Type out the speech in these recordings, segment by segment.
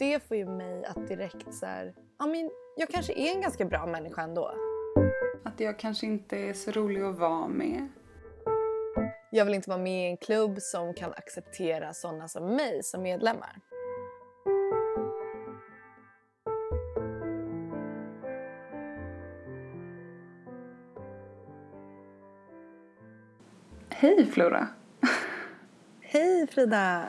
det får ju mig att direkt så här, ja men jag kanske är en ganska bra människa ändå. Att jag kanske inte är så rolig att vara med. Jag vill inte vara med i en klubb som kan acceptera sådana som mig som medlemmar. Hej Flora! Hej Frida!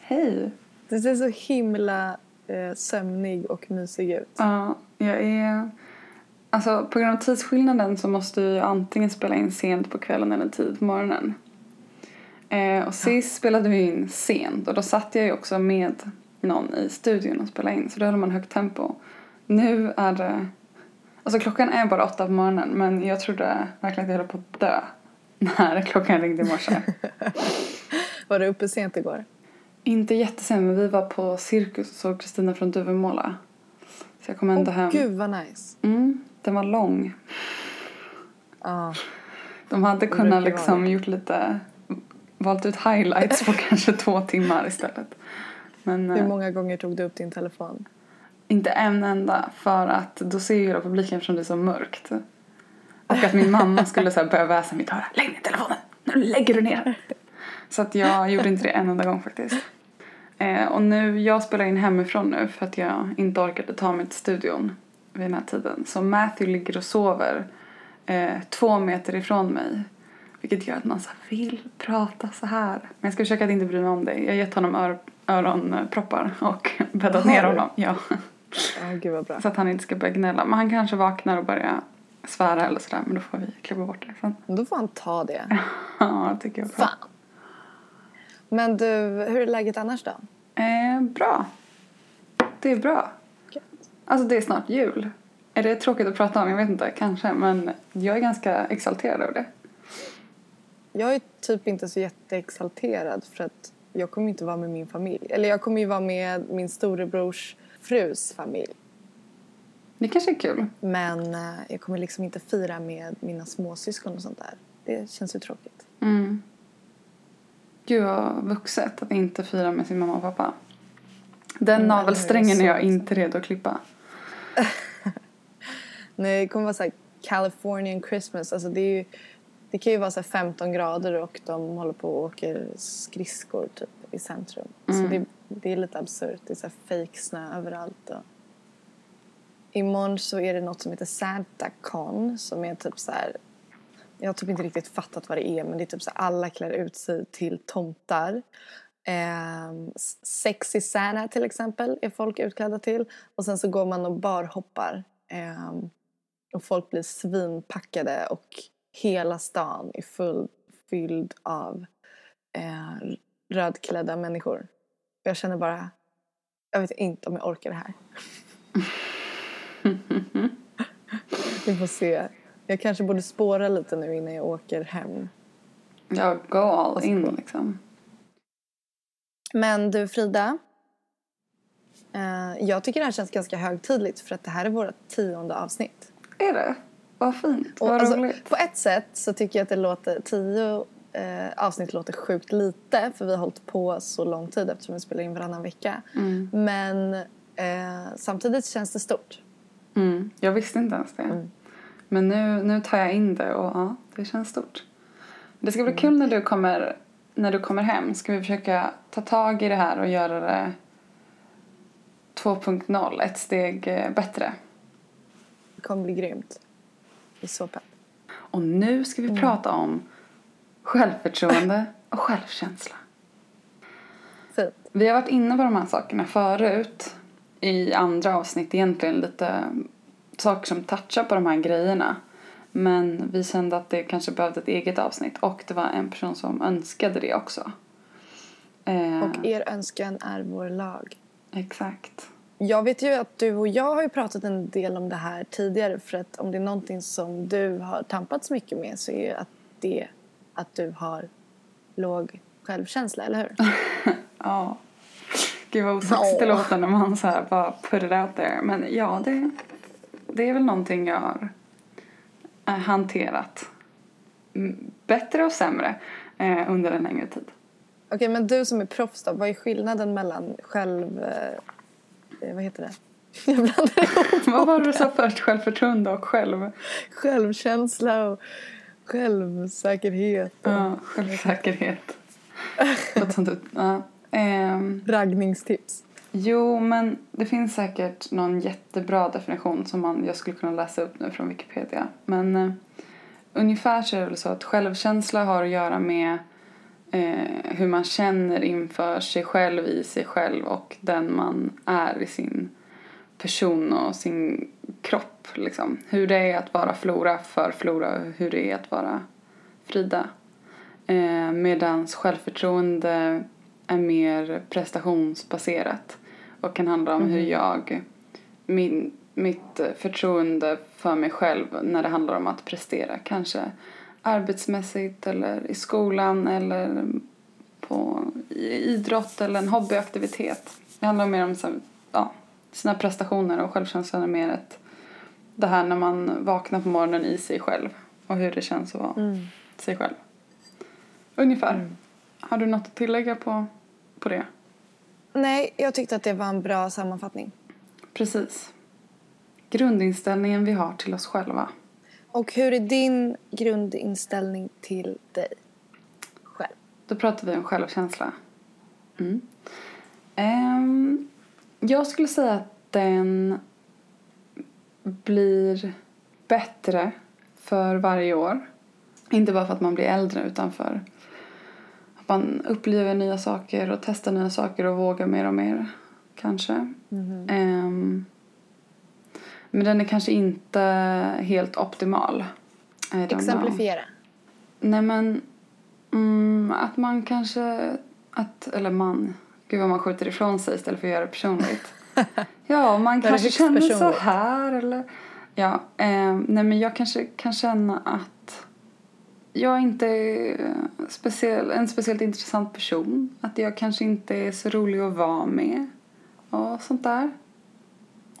Hej! Du ser så himla eh, sömnig och mysig ut. Ja, jag är... Alltså på grund av tidsskillnaden så måste jag antingen spela in sent på kvällen eller tidigt på morgonen. Eh, och sist spelade vi in sent och då satt jag ju också med någon i studion och spelade in så då höll man högt tempo. Nu är det... Alltså klockan är bara åtta på morgonen men jag trodde verkligen att jag höll på att dö när klockan ringde i morse. Var du uppe sent igår? Inte jättesent men vi var på cirkus och såg Kristina från Duvemåla. Så jag kom ändå Åh hem. gud vad nice. Mm, den var lång. Ja. De hade kunnat liksom gjort lite, valt ut highlights på kanske två timmar istället. Men Hur eh, många gånger tog du upp din telefon? inte en enda för att då ser ju hela publiken eftersom det är så mörkt. Och att min mamma skulle så börja väsa mitt öra. Lägg ner telefonen! Nu lägger du ner! Så att jag gjorde inte det en enda gång faktiskt. Eh, och nu, jag spelar in hemifrån nu för att jag inte orkade ta mig till studion vid den här tiden. Så Matthew ligger och sover eh, två meter ifrån mig. Vilket gör att man så vill prata så här. Men jag ska försöka att inte bry mig om det. Jag har gett honom ör- öronproppar och bäddat ner honom. Ja. Bra. Så att han inte ska börja gnälla. Men han kanske vaknar och börjar svära eller sådär. Men då får vi klippa bort det sen. Då får han ta det. Ja, det tycker jag. Fan. Men du, hur är läget annars då? Eh, bra. Det är bra. Alltså det är snart jul. Är det tråkigt att prata om? Jag vet inte, kanske. Men jag är ganska exalterad över det. Jag är typ inte så jätteexalterad för att jag kommer inte vara med min familj. Eller jag kommer ju vara med min storebrors frus familj. Det kanske är kul. Men eh, jag kommer liksom inte fira med mina småsyskon och sånt där. Det känns ju tråkigt. Mm. Gud vad vuxet att inte fira med sin mamma och pappa. Den Mm, navelsträngen är jag inte redo att klippa. Nej, det kommer vara så här Californian Christmas. Alltså det, är ju, det kan ju vara så här 15 grader och de håller på och åker skridskor typ i centrum. Så det, det är lite absurt. Det är så här fake snö överallt. Och... Imorgon så är det något som heter Santa Con som är typ så här jag har typ inte riktigt fattat vad det är men det är typ så alla klär ut sig till tomtar. Eh, sexy Santa till exempel är folk utklädda till. Och sen så går man och barhoppar. Eh, och folk blir svinpackade och hela stan är full, fylld av eh, rödklädda människor. Jag känner bara, jag vet inte om jag orkar det här. Vi får se. Jag kanske borde spåra lite nu innan jag åker hem. Ja, go all Passa in liksom. Men du Frida. Eh, jag tycker det här känns ganska högtidligt för att det här är vårt tionde avsnitt. Är det? Vad fint. Vad alltså, roligt. på ett sätt så tycker jag att det låter, tio eh, avsnitt låter sjukt lite för vi har hållit på så lång tid eftersom vi spelar in varannan vecka. Mm. Men eh, samtidigt känns det stort. Mm. Jag visste inte ens det. Mm. Men nu, nu tar jag in det och ja, det känns stort. Det ska bli kul när du kommer, när du kommer hem. Ska vi försöka ta tag i det här och göra det 2.0, ett steg eh, bättre. Det kommer bli grymt. Jag är så pepp. Och nu ska vi Mm. prata om självförtroende och självkänsla. Fint. Vi har varit inne på de här sakerna förut i andra avsnitt egentligen lite saker som touchar på de här grejerna. Men vi kände att det kanske behövde ett eget avsnitt och det var en person som önskade det också. Eh, Och er önskan är vår lag. Exakt. Jag vet ju att du och jag har ju pratat en del om det här tidigare för att om det är någonting som du har tampats mycket med så är ju att det att du har låg självkänsla, eller hur? Ja. Gud vad osexigt det låter när man så här bara put it out there. Men ja, det, det är väl någonting jag har eh, hanterat bättre och sämre eh, under en längre tid. Okej, men du som är proffs då, vad är skillnaden mellan själv, eh, eh, vad heter det? Jag blandar ihop Vad var det du sa först? Självförtroende och själv? självkänsla och självsäkerhet och Ja, självsäkerhet. Som du- ja. Ehm, raggningstips jo, men det finns säkert någon jättebra definition som man, jag skulle kunna läsa upp nu från Wikipedia. Men eh, ungefär så är det väl så att självkänsla har att göra med eh, hur man känner inför sig själv, i sig själv och den man är i sin person och sin kropp. Liksom. Hur det är att vara Flora för Flora och hur det är att vara Frida. Eh, medans självförtroende är mer prestationsbaserat och kan handla om hur jag, min, mitt förtroende för mig själv när det handlar om att prestera. Kanske arbetsmässigt eller i skolan eller på idrott eller en hobbyaktivitet. Det handlar mer om så ja, sina prestationer och självkänslan är mer ett, det här när man vaknar på morgonen i sig själv och hur det känns att vara sig själv. Ungefär. Har du något att tillägga på, på det? Nej, jag tyckte att det var en bra sammanfattning. Precis. Grundinställningen vi har till oss själva. Och hur är din grundinställning till dig själv? Då pratar vi om självkänsla. Mm. Ehm, jag skulle säga att den blir bättre för varje år. Inte bara för att man blir äldre utan för man upplever nya saker och testar nya saker och vågar mer och mer. Kanske. Ehm, men den är kanske inte helt optimal. I don't know. Exemplifiera. Nej men mm, att man kanske, att, eller man, gud vad man skjuter ifrån sig istället för att göra det personligt. ja, man kanske känner så här eller, ja, eh, nej men jag kanske kan känna att jag inte är speciell, en speciellt intressant person. Att jag kanske inte är så rolig att vara med och sånt där.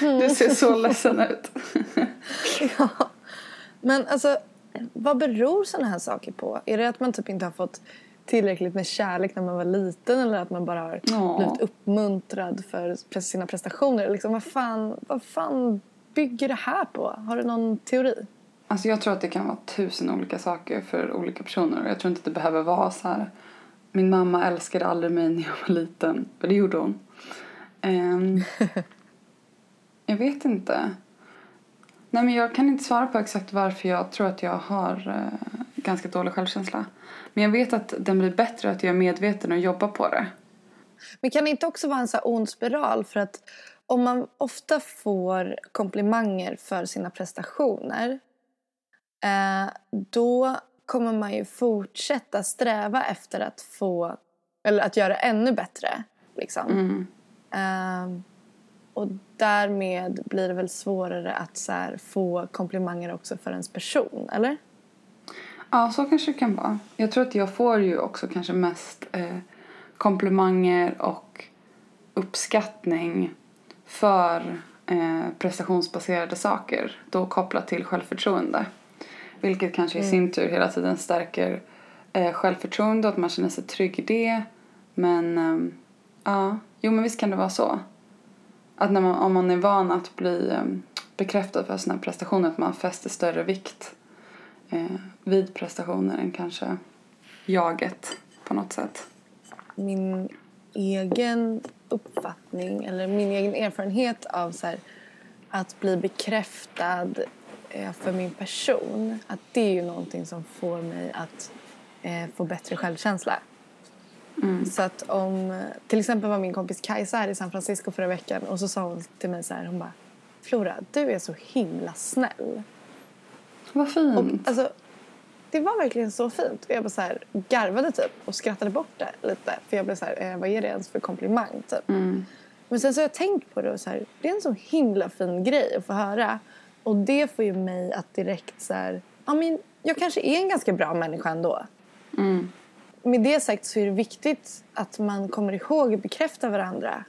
du ser så ledsen ut. Ja. Men alltså, vad beror sådana här saker på? Är det att man typ inte har fått tillräckligt med kärlek när man var liten eller att man bara har Ja. blivit uppmuntrad för sina prestationer? Liksom, vad, fan, vad fan bygger det här på? Har du någon teori? Alltså jag tror att det kan vara tusen olika saker för olika personer. Jag tror inte att det behöver vara så här. Min mamma älskade aldrig mig när jag var liten. För det gjorde hon. Ehm, jag vet inte. Nej men jag kan inte svara på exakt varför jag tror att jag har eh, ganska dålig självkänsla. Men jag vet att den blir bättre att jag är medveten och jobbar på det. Men kan det inte också vara en så ond spiral? För att om man ofta får komplimanger för sina prestationer då kommer man ju fortsätta sträva efter att få eller att göra ännu bättre. Liksom. Mm. Eh, och därmed blir det väl svårare att få komplimanger också för ens person, eller? Ja, så kanske det kan vara. Jag tror att jag får ju också kanske mest eh, komplimanger och uppskattning för eh, prestationsbaserade saker. Då kopplat till självförtroende. Vilket kanske i sin tur hela tiden stärker eh, självförtroende och att man känner sig trygg i det. Men ehm, ja, jo men visst kan det vara så. Att när man, om man är van att bli ehm, bekräftad för sina prestationer att man fäster större vikt eh, vid prestationer än kanske jaget på något sätt. min egen uppfattning eller min egen erfarenhet av så här, att bli bekräftad eh, för min person att det är ju någonting som får mig att eh, få bättre självkänsla. Så att om, till exempel var min kompis Kajsa här i San Francisco förra veckan och så sa hon till mig så här, hon bara Flora, du är så himla snäll. Vad fint. Och, alltså, det var verkligen så fint. Och jag bara så här, garvade typ och skrattade bort det lite. För jag blev så här, eh, vad är det ens för komplimang typ. Mm. Men sen så har jag tänkt på det och så här, det är en så himla fin grej att få höra. Och det får ju mig att direkt så här, ja men jag kanske är en ganska bra människa ändå. Mm. Med det sagt så är det viktigt att man kommer ihåg att bekräfta varandra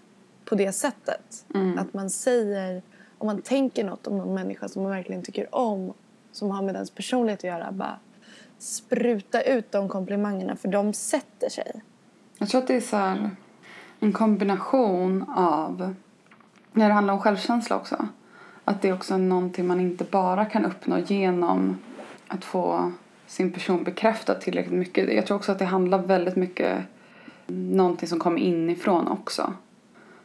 på det sättet. Att man säger, om man tänker något om någon människa som man verkligen tycker om, som har med ens personlighet att göra, bara spruta ut de komplimangerna för de sätter sig. Jag tror att det är så en kombination av, när det handlar om självkänsla också, att det är också någonting man inte bara kan uppnå genom att få sin person bekräftad tillräckligt mycket. Jag tror också att det handlar väldigt mycket om någonting som kommer inifrån också.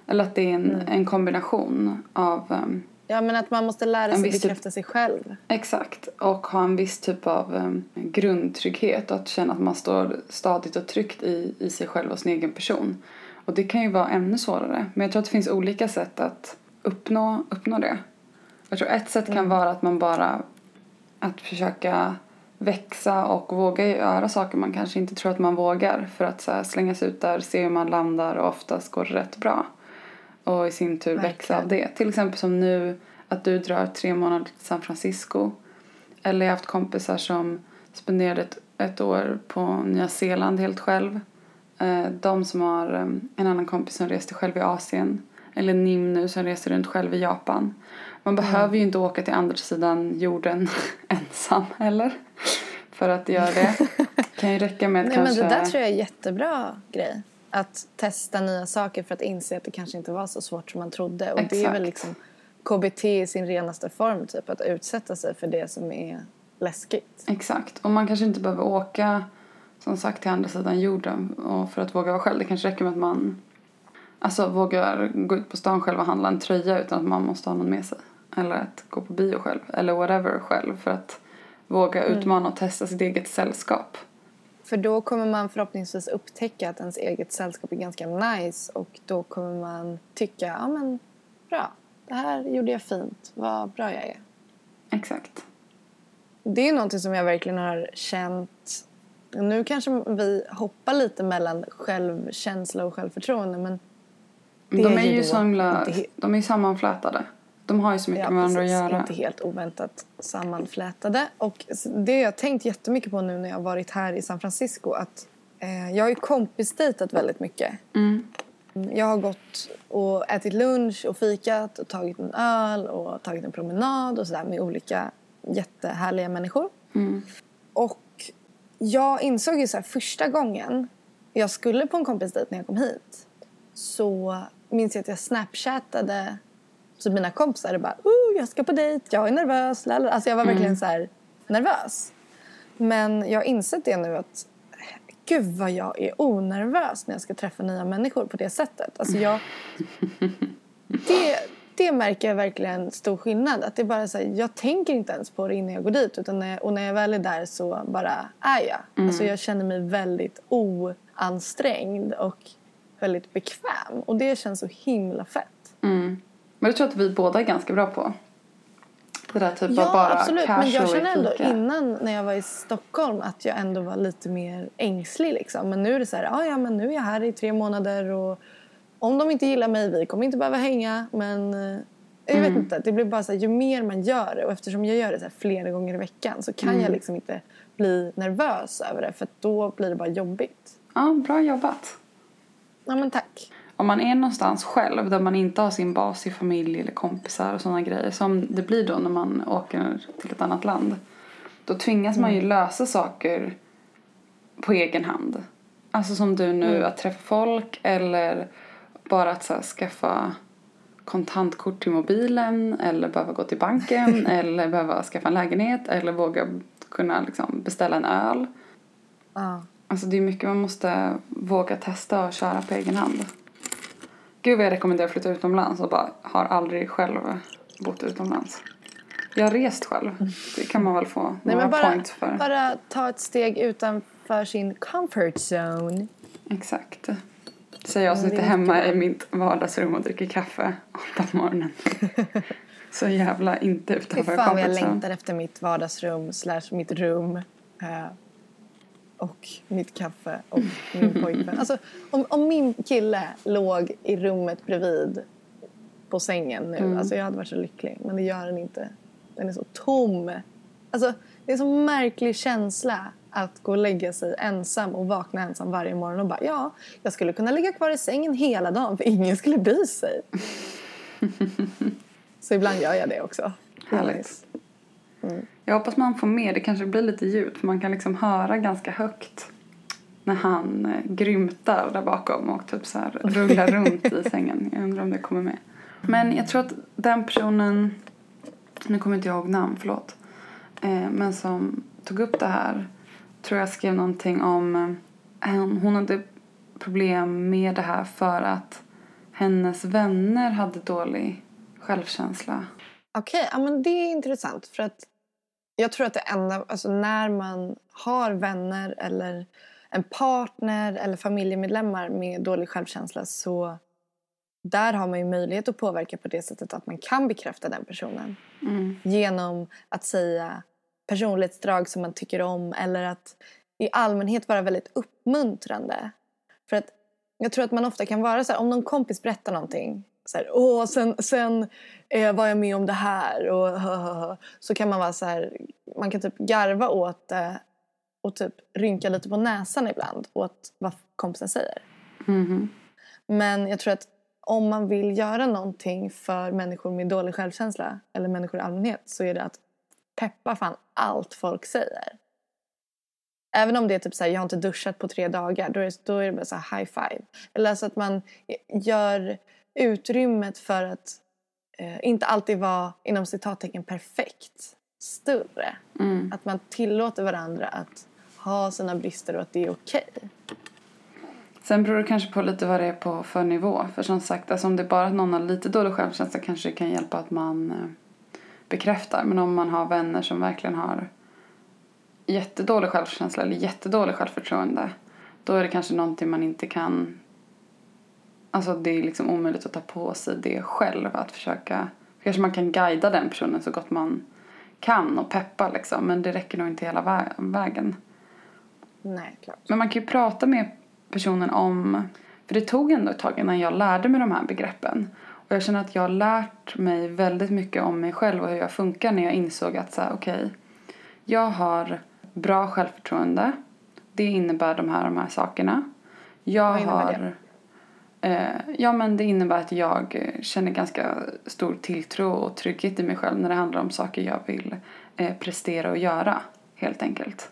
Eller att det är en, Mm. en kombination av um, Ja, men att man måste lära sig typ- bekräfta sig själv. Exakt. Och ha en viss typ av um, grundtrygghet och att känna att man står stadigt och tryggt i, i sig själv och sin egen person. Och det kan ju vara ännu svårare. Men jag tror att det finns olika sätt att uppnå, uppnå det. Jag tror ett sätt kan vara att man bara att försöka växa och våga göra saker man kanske inte tror att man vågar för att så slänga sig ut där, se hur man landar och oftast går det rätt bra. Och i sin tur växa av det. Till exempel som nu att du drar tre månader till San Francisco. Eller jag har haft kompisar som spenderade ett, ett år på Nya Zeeland helt själv. Eh, De som har eh, en annan kompis som reste själv i Asien. Eller Nim nu som reser runt själv i Japan. Man behöver ju inte åka till andra sidan jorden ensam heller. För att göra det. kan ju räcka med att Nej, kanske... men det där tror jag är en jättebra grej. Att testa nya saker för att inse att det kanske inte var så svårt som man trodde. Och det är väl Exakt. liksom KBT i sin renaste form, typ. Att utsätta sig för det som är läskigt. Exakt. Och man kanske inte behöver åka som sagt till andra sidan jorden och för att våga vara själv. Det kanske räcker med att man alltså, vågar gå ut på stan själv och handla en tröja utan att man måste ha någon med sig. Eller att gå på bio själv. Eller whatever själv. För att våga utmana och testa sitt eget sällskap. För då kommer man förhoppningsvis upptäcka att ens eget sällskap är ganska nice och då kommer man tycka, ja men bra, det här gjorde jag fint, vad bra jag är. Exakt. Det är någonting som jag verkligen har känt. Nu kanske vi hoppar lite mellan självkänsla och självförtroende men De är är ju ju då himla, de är sammanflätade. De har ju så mycket ja, med varandra att göra. inte helt oväntat sammanflätade. Och det har jag tänkt jättemycket på nu när jag har varit här i San Francisco att eh, jag har ju kompisdejtat väldigt mycket. Mm. Jag har gått och ätit lunch och fikat och tagit en öl och tagit en promenad och sådär med olika jättehärliga människor. Mm. Och jag insåg ju så här första gången jag skulle på en kompisdejt när jag kom hit så minns jag att jag snapchattade så mina kompisar bara oh, jag ska på dejt, jag är nervös. Lala. Alltså jag var verkligen så här nervös. Men jag har insett det nu att gud vad jag är onervös när jag ska träffa nya människor på det sättet. Alltså jag, det, det märker jag verkligen stor skillnad. Att det bara så här, jag tänker inte ens på det innan jag går dit. Utan när jag, och när jag väl är där så bara är jag. Alltså jag känner mig väldigt oansträngd och väldigt bekväm. Och det känns så himla fett. Mm. Men det tror jag att vi båda är ganska bra på. Det där typ Ja, bara absolut. Men jag känner ändå fika. innan när jag var i Stockholm att jag ändå var lite mer ängslig. Liksom. Men nu är det så här, ah, ja men nu är jag här i tre månader och om de inte gillar mig, vi kommer inte behöva hänga. Men eh, jag vet inte, det blir bara så här, ju mer man gör det och eftersom jag gör det så här flera gånger i veckan så kan jag liksom inte bli nervös över det för då blir det bara jobbigt. Ja, bra jobbat. Ja men tack. Om man är någonstans själv där man inte har sin bas i familj eller kompisar och sådana grejer som det blir då när man åker till ett annat land. Då tvingas man ju lösa saker på egen hand. Alltså som du nu, att träffa folk eller bara att så här, skaffa kontantkort till mobilen eller behöva gå till banken eller behöva skaffa en lägenhet eller våga kunna liksom beställa en öl. Ja. Alltså det är mycket man måste våga testa och köra på egen hand. Gud vad jag rekommenderar att flytta utomlands och bara har aldrig själv bott utomlands. Jag har rest själv. Det kan man väl få Nej, några men bara, points för. bara ta ett steg utanför sin comfort zone. Exakt. Säger jag som sitter hemma i mitt vardagsrum och dricker kaffe åtta på morgonen. Så jävla inte Fy utanför fan vad jag comfort zone. längtar efter mitt vardagsrum slash mitt rum. Och mitt kaffe och min pojkvän. Alltså, om, om min kille låg i rummet bredvid på sängen nu. Alltså, jag hade varit så lycklig. Men det gör den inte. Den är så tom. Alltså, det är en så märklig känsla att gå och lägga sig ensam och vakna ensam varje morgon och bara ja, jag skulle kunna ligga kvar i sängen hela dagen för ingen skulle bry sig. så ibland gör jag det också. Härligt. Nice. Jag hoppas man får med. Det kanske blir lite ljud för man kan liksom höra ganska högt när han eh, grymtar där bakom och typ så rullar runt i sängen. Jag undrar om det kommer med. Men jag tror att den personen, nu kommer inte jag ihåg namn, förlåt. Eh, men som tog upp det här tror jag skrev någonting om eh, hon hade problem med det här för att hennes vänner hade dålig självkänsla. Okej, okay, ja, men det är intressant. För att jag tror att det enda, alltså när man har vänner eller en partner eller familjemedlemmar med dålig självkänsla så där har man ju möjlighet att påverka på det sättet att man kan bekräfta den personen. Mm. Genom att säga personlighetsdrag som man tycker om eller att i allmänhet vara väldigt uppmuntrande. För att jag tror att man ofta kan vara så här, om någon kompis berättar någonting så här, Åh, sen, sen eh, var jag med om det här och så kan man vara så här, man kan typ garva åt det och typ rynka lite på näsan ibland åt vad kompisen säger. Mm. Men jag tror att om man vill göra någonting för människor med dålig självkänsla eller människor i allmänhet så är det att peppa fan allt folk säger. Även om det är typ såhär, jag har inte duschat på tre dagar, då är det, då är det bara så high five. Eller alltså att man gör utrymmet för att eh, inte alltid vara inom citattecken perfekt större. Mm. Att man tillåter varandra att ha sina brister och att det är okej. Okay. Sen beror det kanske på lite vad det är på för nivå. För som sagt, alltså om det är bara att någon har lite dålig självkänsla kanske det kan hjälpa att man eh, bekräftar. Men om man har vänner som verkligen har jättedålig självkänsla eller jättedålig självförtroende då är det kanske någonting man inte kan Alltså det är liksom omöjligt att ta på sig det själv. Att försöka, kanske man kan guida den personen så gott man kan och peppa liksom. Men det räcker nog inte hela vä vägen. Nej, klart. Men man kan ju prata med personen om, för det tog ändå ett tag innan jag lärde mig de här begreppen. Och jag känner att jag har lärt mig väldigt mycket om mig själv och hur jag funkar när jag insåg att så här, okay, jag har bra självförtroende. Det innebär de här, de här sakerna. Jag har, det? Eh, ja, men det innebär att jag känner ganska stor tilltro och trygghet i mig själv när det handlar om saker jag vill eh, prestera och göra, helt enkelt.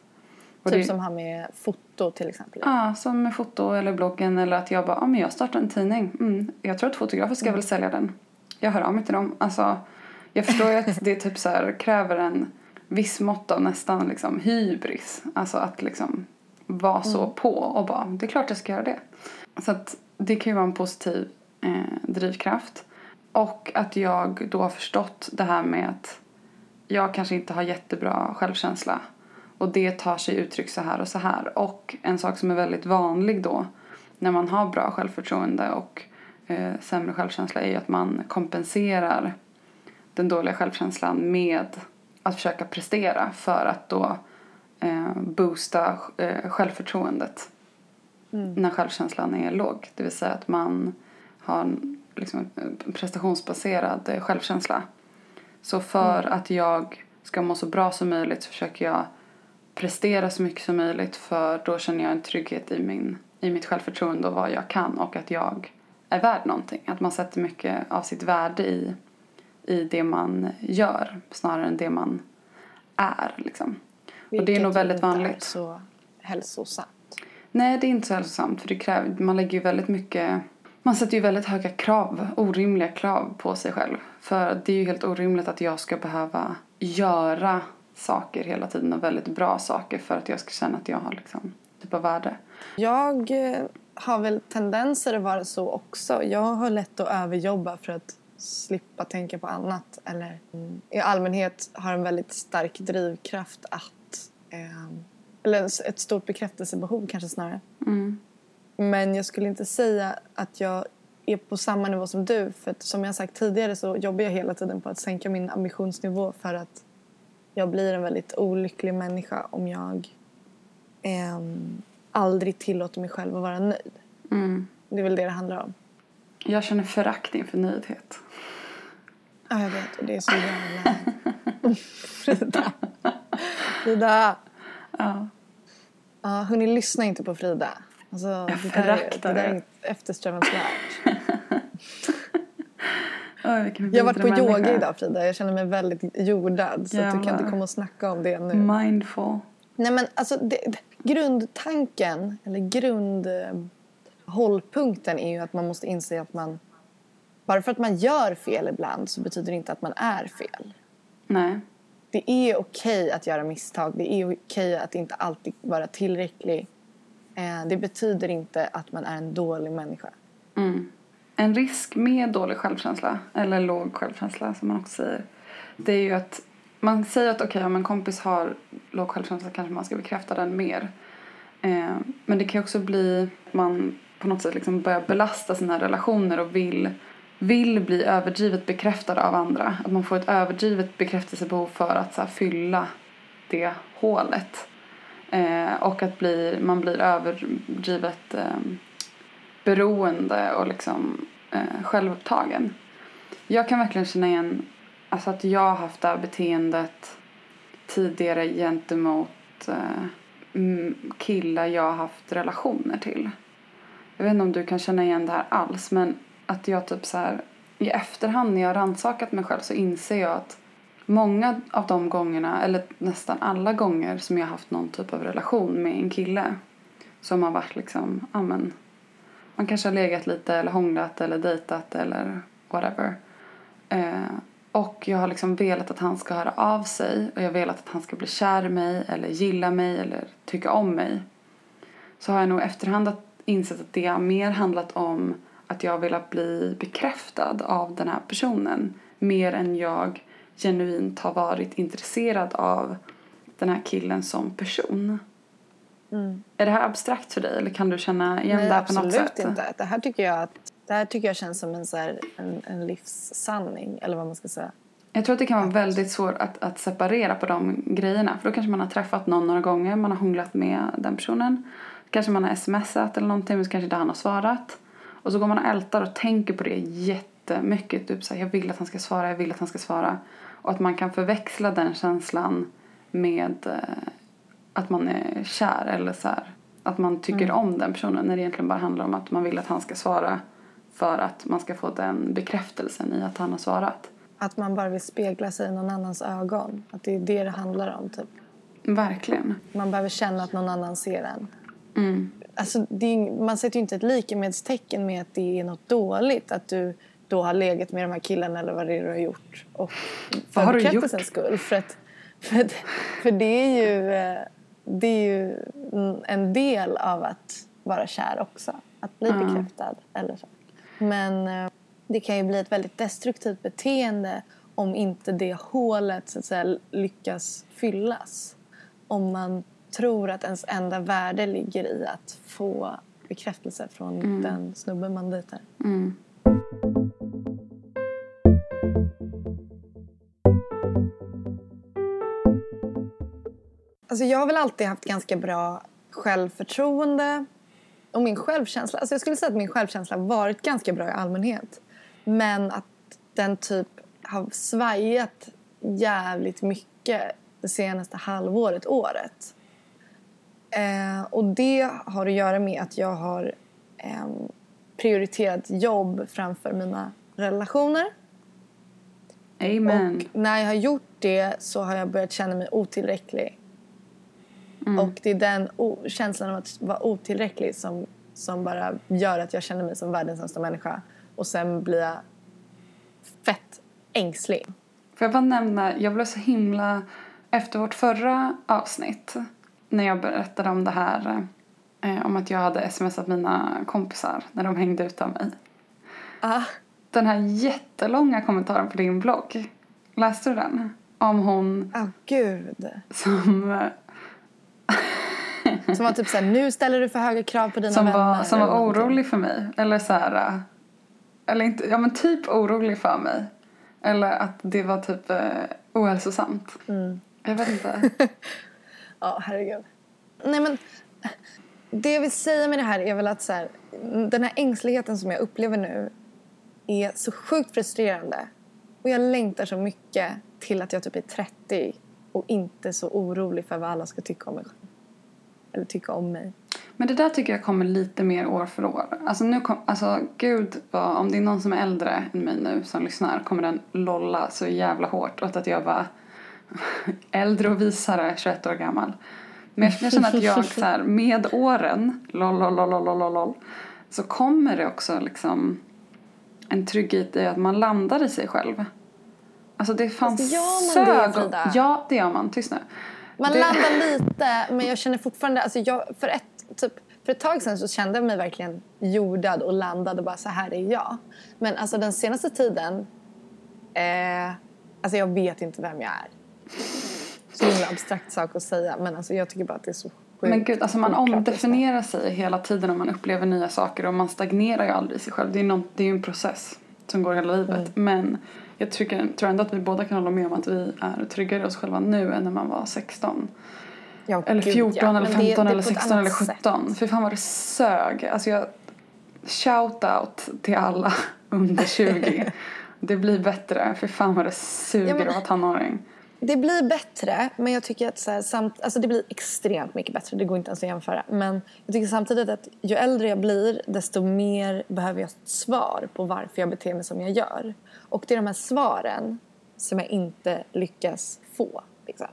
Och typ det, som har med foto till exempel? Ja, som med foto eller bloggen eller att jag bara, ja men jag startar en tidning. Mm, jag tror att fotografer ska mm. väl sälja den. Jag hör av mig till dem. Alltså, jag förstår ju att det typ så här, kräver en viss mått av nästan liksom hybris. Alltså att liksom vara så mm. på och bara, det är klart jag ska göra det. Så att det kan ju vara en positiv eh, drivkraft. Och att jag då har förstått det här med att jag kanske inte har jättebra självkänsla. Och det tar sig uttryck så här och så här. Och en sak som är väldigt vanlig då när man har bra självförtroende och eh, sämre självkänsla är ju att man kompenserar den dåliga självkänslan med att försöka prestera för att då eh, boosta eh, självförtroendet mm. när självkänslan är låg. Det vill säga att man har en liksom, prestationsbaserad självkänsla. Så för mm. att jag ska må så bra som möjligt så försöker jag prestera så mycket som möjligt för då känner jag en trygghet i, min, i mitt självförtroende och vad jag kan och att jag är värd någonting. Att man sätter mycket av sitt värde i, i det man gör snarare än det man är. Liksom. och det är nog väldigt vanligt. Är så hälsosamt. Nej, det är inte så hälsosamt för det kräver, man lägger ju väldigt mycket man sätter ju väldigt höga krav, orimliga krav på sig själv. För det är ju helt orimligt att jag ska behöva göra saker hela tiden och väldigt bra saker för att jag ska känna att jag har liksom typ av värde. Jag eh, har väl tendenser att vara så också. Jag har lätt att överjobba för att slippa tänka på annat. Eller mm, i allmänhet har en väldigt stark drivkraft att eh, eller ett stort bekräftelsebehov kanske snarare. Mm. Men jag skulle inte säga att jag är på samma nivå som du. För att, som jag sagt tidigare så jobbar jag hela tiden på att sänka min ambitionsnivå för att jag blir en väldigt olycklig människa om jag eh, aldrig tillåter mig själv att vara nöjd. Mm. Det är väl det det handlar om. Jag känner förakt inför nöjdhet. Ja, jag vet. Och det är så jävla... Frida. Frida. Ja. Ja, hörni, lyssna inte på Frida. Alltså, det där, det. där är inte eftersträvansvärt. jag har varit på yoga idag Frida. Jag känner mig väldigt jordad. Så att du kan inte komma och snacka om det nu. Mindful. Nej men alltså det, det, grundtanken eller grundhållpunkten är ju att man måste inse att man bara för att man gör fel ibland så betyder det inte att man är fel. Nej. Det är okej att göra misstag. Det är okej att inte alltid vara tillräcklig. Eh, det betyder inte att man är en dålig människa. Mm. En risk med dålig självkänsla, eller låg självkänsla som man också säger, det är ju att man säger att okej, okay, om en kompis har låg självkänsla kanske man ska bekräfta den mer. Eh, men det kan ju också bli att man på något sätt liksom börjar belasta sina relationer och vill, vill bli överdrivet bekräftad av andra. Att man får ett överdrivet bekräftelsebehov för att så här, fylla det hålet. Eh, och att bli, man blir överdrivet eh, beroende och liksom eh, självupptagen. Jag kan verkligen känna igen alltså att jag har haft det här beteendet tidigare gentemot eh, killar jag har haft relationer till. Jag vet inte om du kan känna igen det här alls men att jag typ så här i efterhand när jag har rannsakat mig själv så inser jag att många av de gångerna, eller nästan alla gånger som jag har haft någon typ av relation med en kille som har varit liksom, amen, man kanske har legat lite eller hånglat eller dejtat eller whatever. Eh, och jag har liksom velat att han ska höra av sig och jag har velat att han ska bli kär i mig eller gilla mig eller tycka om mig. Så har jag nog efterhand insett att det har mer handlat om att jag har velat bli bekräftad av den här personen mer än jag genuint har varit intresserad av den här killen som person. Mm. Är det här abstrakt för dig eller kan du känna igen Nej, det här på något sätt? absolut inte. Det här tycker jag, att, det här tycker jag känns som en, så här, en, en livssanning eller vad man ska säga. Jag tror att det kan vara väldigt svårt att, att separera på de grejerna. För då kanske man har träffat någon några gånger, man har hånglat med den personen. Kanske man har smsat eller någonting men så kanske inte han har svarat. Och så går man och ältar och tänker på det jättemycket. Typ så här, jag vill att han ska svara, jag vill att han ska svara. Och att man kan förväxla den känslan med eh, att man är kär eller så här, att man tycker mm. om den personen när det egentligen bara handlar om att man vill att han ska svara för att man ska få den bekräftelsen i att han har svarat. Att man bara vill spegla sig i någon annans ögon. Att det är det det handlar om typ. Verkligen. Man behöver känna att någon annan ser en. Mm. Alltså, är, man sätter ju inte ett likemedstecken med att det är något dåligt. Att du då har legat med de här killarna eller vad det är du har gjort. Och för bekräftelsens skull. För, att, för, att, för det är ju eh, det är ju en del av att vara kär också. Att bli mm. bekräftad. Eller så. Men eh, det kan ju bli ett väldigt destruktivt beteende om inte det hålet så att säga, lyckas fyllas. Om man tror att ens enda värde ligger i att få bekräftelse från mm. den snubben man dejtar. Mm. Alltså jag har väl alltid haft ganska bra självförtroende och min självkänsla. Alltså jag skulle säga att min självkänsla varit ganska bra i allmänhet. Men att den typ har svajat jävligt mycket det senaste halvåret, året. Eh, och det har att göra med att jag har eh, prioriterat jobb framför mina relationer. Amen. Och när jag har gjort det så har jag börjat känna mig otillräcklig. Mm. Och det är den känslan av att vara otillräcklig som, som bara gör att jag känner mig som världens sämsta människa. Och sen blir jag fett ängslig. Får jag bara nämna, jag blev så himla... Efter vårt förra avsnitt, när jag berättade om det här eh, om att jag hade smsat mina kompisar när de hängde ut av mig. Ah. Den här jättelånga kommentaren på din blogg, läste du den? Om hon... Oh, gud. Som som var typ såhär, nu ställer du för höga krav på dina som vänner. Var, som var orolig för mig. Eller så här, eller inte, ja men typ orolig för mig. Eller att det var typ eh, ohälsosamt. Mm. Jag vet inte. ja, herregud. Nej men, det jag vill säga med det här är väl att så här, den här ängsligheten som jag upplever nu är så sjukt frustrerande. Och jag längtar så mycket till att jag typ är 30 och inte så orolig för vad alla ska tycka om mig själv eller tycka om mig. Men det där tycker jag kommer lite mer år för år. Alltså nu kom, alltså gud vad, om det är någon som är äldre än mig nu som lyssnar kommer den lolla så jävla hårt åt att jag var äldre och visare, 21 år gammal. Men jag, känner att jag så här, med åren, lol, lol, lol, lol, lol, så kommer det också liksom en trygghet i att man landar i sig själv. Alltså det fanns Fast gör man det, sög- Frida? Ja, det gör man. Tyst nu. Man Det- landar lite, men jag känner fortfarande... Alltså jag, för, ett, typ, för ett tag sedan så kände jag mig verkligen jordad och landad och bara så här är jag. Men alltså den senaste tiden... Eh, alltså jag vet inte vem jag är. Så himla abstrakt sak att säga, men alltså jag tycker bara att det är så sjukt Men gud, alltså man omdefinierar sig hela tiden och man upplever nya saker och man stagnerar ju aldrig sig själv. Det är, någon, det är ju en process som går hela livet. Mm. Men jag tycker, tror ändå att vi båda kan hålla med om att vi är tryggare i oss själva nu än när man var 16. Ja, Eller gud, 14 ja. eller Men 15 det- det eller på ett 16 eller annat sätt. 17. För fan vad det sög. Alltså jag, shout out till alla under 20. det blir bättre. För fan vad det suger Ja, men- att vara tonåring. Det blir bättre, men jag tycker att så här, samt, alltså det blir extremt mycket bättre. Det går inte ens att jämföra. Men jag tycker samtidigt att ju äldre jag blir, desto mer behöver jag svar på varför jag beter mig som jag gör. Och det är de här svaren som jag inte lyckas få. Liksom.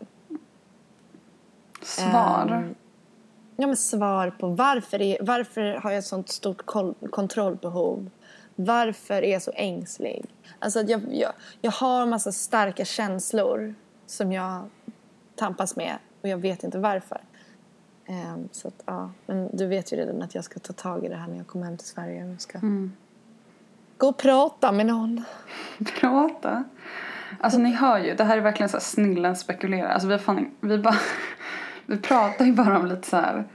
Svar. Ehm, ja, men svar på varför, är, varför har jag ett sånt stort kontrollbehov? Varför är jag så ängslig? Alltså jag, jag, jag har en massa starka känslor som jag tampas med och jag vet inte varför. Ehm, så att, ja. Men du vet ju redan att jag ska ta tag i det här när jag kommer hem till Sverige. Jag ska gå och prata med någon. Prata. Alltså ni hör ju, det här är verkligen så här snillen spekulerar. Alltså vi, fan, vi, bara, vi pratar ju bara om lite så här.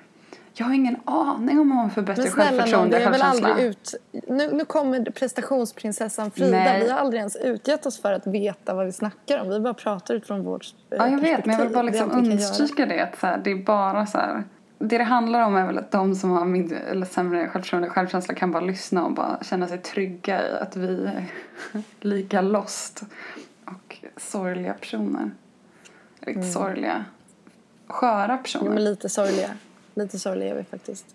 Jag har ingen aning om man Men snälla någon, självförtroende och självkänsla. ut... Nu, nu kommer prestationsprinsessan Frida. Nej. Vi har aldrig ens utgett oss för att veta vad vi snackar om. Vi bara pratar utifrån vårt eh, Ja, jag vet, men jag vill bara liksom Det understryka det. Att så här, det är bara så här. Det det handlar om är väl att de som har mindre, eller sämre självförtroende och självkänsla kan bara lyssna och bara känna sig trygga i att vi är lika lost och sorgliga personer. Riktigt sorgliga. Sköra personer. men lite sorgliga. Lite sorgliga är vi faktiskt.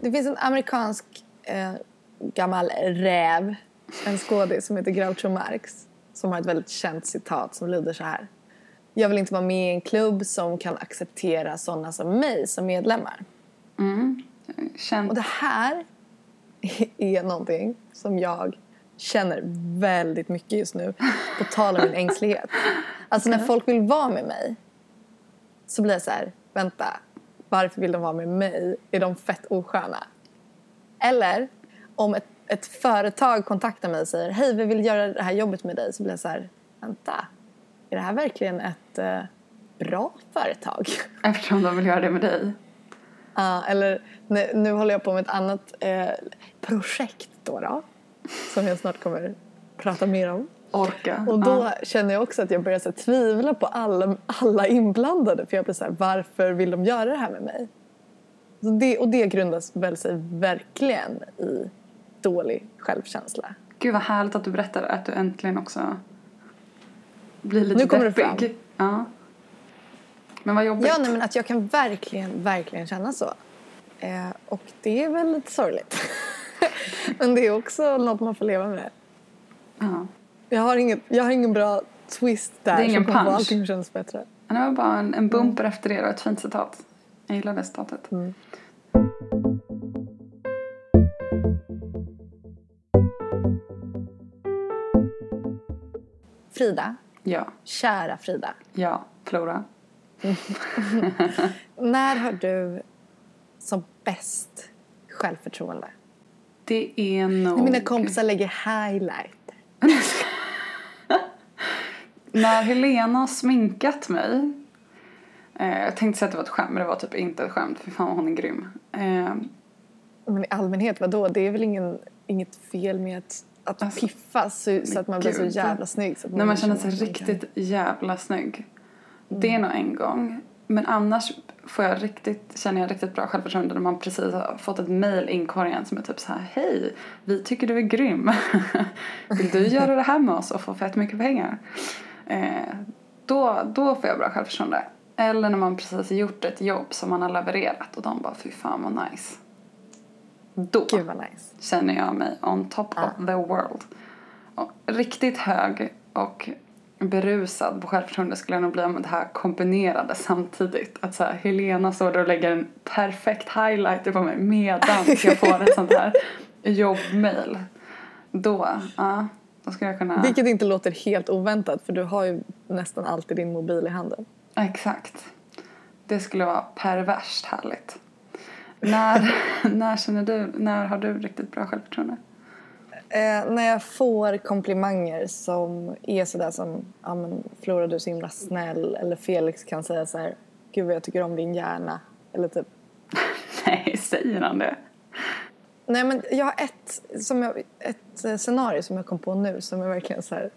Det finns en amerikansk eh, gammal räv, en skådis som heter Groucho Marx som har ett väldigt känt citat som lyder så här. Jag vill inte vara med i en klubb som kan acceptera sådana som mig som medlemmar. Mm. Känt. Och det här är någonting som jag känner väldigt mycket just nu på tal om min ängslighet. Alltså när folk vill vara med mig så blir jag så här, vänta, varför vill de vara med mig? Är de fett osköna? Eller om ett, ett företag kontaktar mig och säger, hej vi vill göra det här jobbet med dig, så blir jag så här, vänta, är det här verkligen ett eh, bra företag? Eftersom de vill göra det med dig. Ja, eller nu, nu håller jag på med ett annat eh, projekt då, då som jag snart kommer prata mer om. Orka. Och då Ja. känner jag också att jag börjar så här, tvivla på alla, alla inblandade för jag blir så här, varför vill de göra det här med mig? Så det, och det grundas väl sig verkligen i dålig självkänsla. Gud vad härligt att du berättar att du äntligen också blir lite Nu kommer det deppig. Ja. Men vad jobbigt. Ja, nej, men att jag kan verkligen, verkligen känna så. Eh, och det är väl lite sorgligt. Men det är också något man får leva med. Ja. Jag har, inget, jag har ingen bra twist där Det är ingen som punch. allting att kännas bättre. Det var bara en, en bumper efter det och ett fint citat. Jag gillar det citatet. Mm. Frida, Ja. kära Frida. Ja. Flora. När har du som bäst självförtroende? Det är nog... Mina kompisar lägger highlight. När Helena har sminkat mig. Eh, jag tänkte säga att det var ett skämt men det var typ inte ett skämt. För fan hon är grym. Eh, Men i allmänhet, vadå? Det är väl ingen, inget fel med att, att Alltså, piffa så, så att man blir så jävla snygg. Så att när man känner sig man riktigt jävla snygg. Det är nog en gång. Men annars får jag riktigt, känner jag riktigt bra självförtroende när man precis har fått ett mail i inkorgen som är typ så här Hej, vi tycker du är grym. Vill du göra det här med oss och få fett mycket pengar? Eh, då, då får jag bra självförtroende. Eller när man precis har gjort ett jobb som man har levererat och de bara fy fan vad nice. Då Gud vad nice. känner jag mig on top Ja. of the world. Och riktigt hög och berusad på självförtroende skulle jag nog bli om det här kombinerade samtidigt. Att så här, Helena står där och lägger en perfekt highlighter på mig medan jag får ett sånt här jobbmail. Då, ja, då skulle jag kunna... Vilket inte låter helt oväntat för du har ju nästan alltid din mobil i handen. Exakt. Det skulle vara perverst härligt. När, när känner du, när har du riktigt bra självförtroende? Eh, när jag får komplimanger som är sådär som ja men Flora du är så himla snäll eller Felix kan säga så här Gud vad jag tycker om din hjärna eller typ Nej, säger han det? Nej men jag har ett, som jag, ett eh, scenario som jag kom på nu som är verkligen så här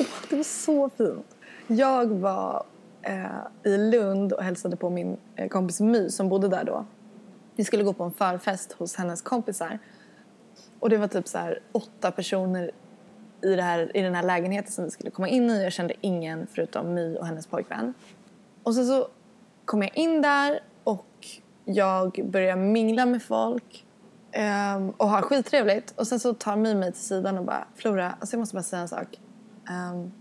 åh, det var så fint. Jag var eh, i Lund och hälsade på min eh, kompis My som bodde där då. Vi skulle gå på en förfest hos hennes kompisar. Och det var typ så här åtta personer i, det här, i den här lägenheten som vi skulle komma in i. Jag kände ingen förutom My och hennes pojkvän. Och sen så kom jag in där och jag börjar mingla med folk ehm, och har skittrevligt. Och sen så tar My mig till sidan och bara Flora, alltså jag måste bara säga en sak. Ehm,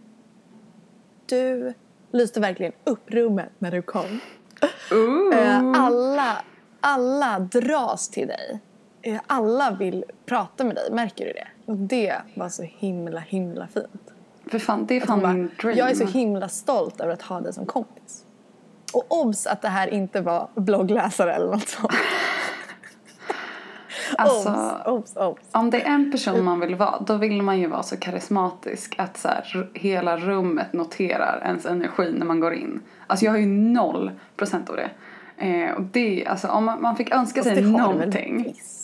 du lyste verkligen upp rummet när du kom. Eh, alla, alla dras till dig. Eh, alla vill prata med dig, märker du det? Och det var så himla, himla fint. För fan, det är fan Bara, min dream. jag är så himla stolt över att ha dig som kompis. Och obs att det här inte var bloggläsare eller något sånt. alltså, obs, obs, obs. om det är en person man vill vara, då vill man ju vara så karismatisk att så här, hela rummet noterar ens energi när man går in. Alltså jag har ju noll procent av det. Eh, och det, alltså om man, man fick önska sig någonting, visst.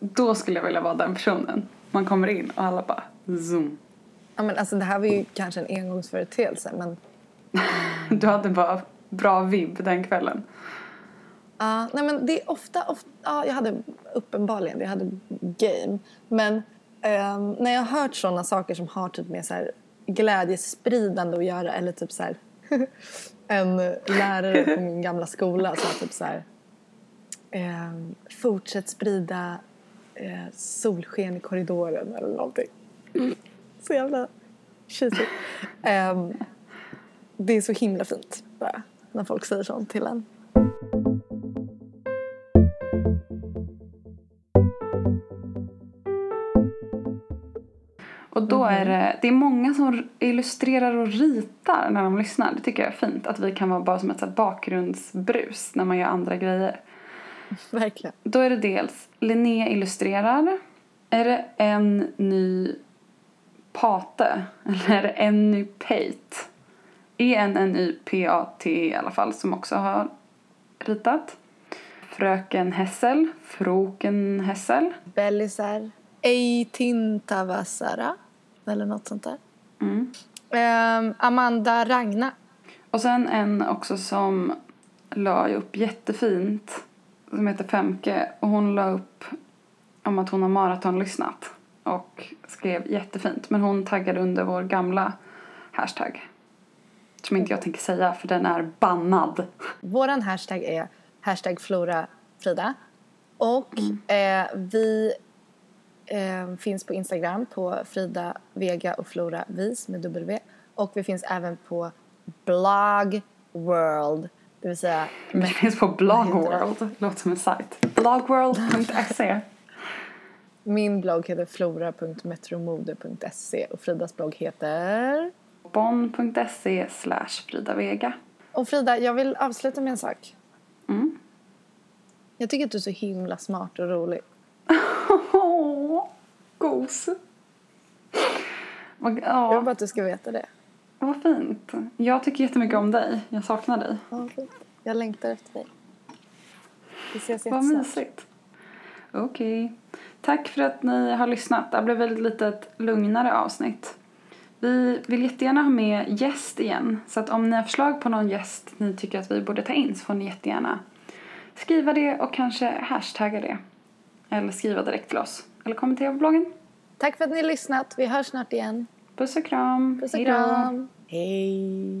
Då skulle jag vilja vara den personen. Man kommer in och alla bara zoom. Ja, men alltså, det här var ju kanske en engångsföreteelse men Du hade bara bra vibb den kvällen. Ja, nej men det är ofta, ofta ja, jag hade uppenbarligen, jag hade game. Men ehm, när jag har hört sådana saker som har typ med så här glädjespridande att göra eller typ så här en lärare på min gamla skola sa typ så här ehm, fortsätt sprida eh, solsken i korridoren eller någonting. Så jävla cheesy. Ehm, det är så himla fint bara när folk säger sånt till en. Och då är det, det är många som illustrerar och ritar när de lyssnar. Det tycker jag är fint. Att vi kan vara bara som ett så bakgrundsbrus när man gör andra grejer. Verkligen. Då är det dels Linnea illustrerar. Är det en ny Pate? Eller är det en ny Pate? E-N-N-Y-P-A-T E i alla fall som också har ritat. Fröken Hessel. Froken Hessel. Bellisar. Eitintavasara. Eller något sånt där. Mm. Ehm, Amanda Ragna. Och sen en också som la upp jättefint som heter Femke och hon la upp om att hon har maratonlyssnat och skrev jättefint men hon taggade under vår gamla hashtag som inte jag tänker säga för den är bannad. Våran hashtag är hashtag Flora Frida. Och eh, vi eh, finns på Instagram på Frida Vega och Flora Vis med W. Och vi finns även på Blog World. Det vill säga Det finns på Blogworld, låter som en sajt. Blogworld.se min blogg heter flora.metromode.se och Fridas blogg heter... Bonn.se slash Frida Vega. Och Frida, jag vill avsluta med en sak. Mm. Jag tycker att du är så himla smart och rolig. Åh, gos. Jag vill bara att du ska veta det. Vad fint. Jag tycker jättemycket om dig. Jag saknar dig. Ja. Jag längtar efter dig. Vi ses Vad mysigt. Okej. Tack för att ni har lyssnat. Det blev väl ett litet lugnare avsnitt. Vi vill jättegärna ha med gäst igen. Så att om ni har förslag på någon gäst ni tycker att vi borde ta in så får ni jättegärna skriva det och kanske hashtagga det. Eller skriva direkt till oss. Eller kommentera på bloggen. Tack för att ni har lyssnat. Vi hörs snart igen. Puss och kram. Puss och Hej då. kram. Hej.